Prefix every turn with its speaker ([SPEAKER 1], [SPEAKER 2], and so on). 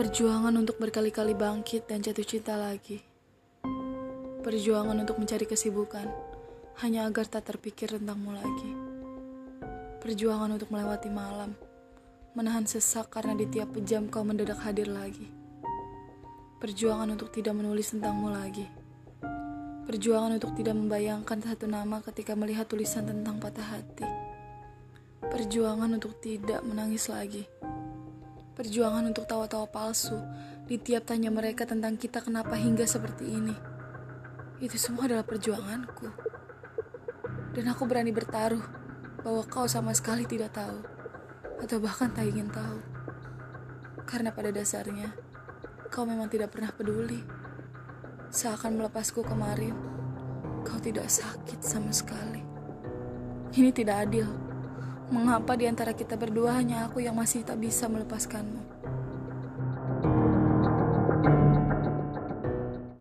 [SPEAKER 1] Perjuangan untuk berkali-kali bangkit dan jatuh cinta lagi. Perjuangan untuk mencari kesibukan hanya agar tak terpikir tentangmu lagi. Perjuangan untuk melewati malam, menahan sesak karena di tiap jam kau mendadak hadir lagi. Perjuangan untuk tidak menulis tentangmu lagi. Perjuangan untuk tidak membayangkan satu nama ketika melihat tulisan tentang patah hati. Perjuangan untuk tidak menangis lagi Perjuangan untuk tawa-tawa palsu di tiap tanya mereka tentang kita kenapa hingga seperti ini. Itu semua adalah perjuanganku. Dan aku berani bertaruh bahwa kau sama sekali tidak tahu atau bahkan tak ingin tahu. Karena pada dasarnya kau memang tidak pernah peduli. Seakan melepasku kemarin, kau tidak sakit sama sekali. Ini tidak adil. Mengapa di antara kita berdua hanya aku yang masih tak bisa melepaskanmu?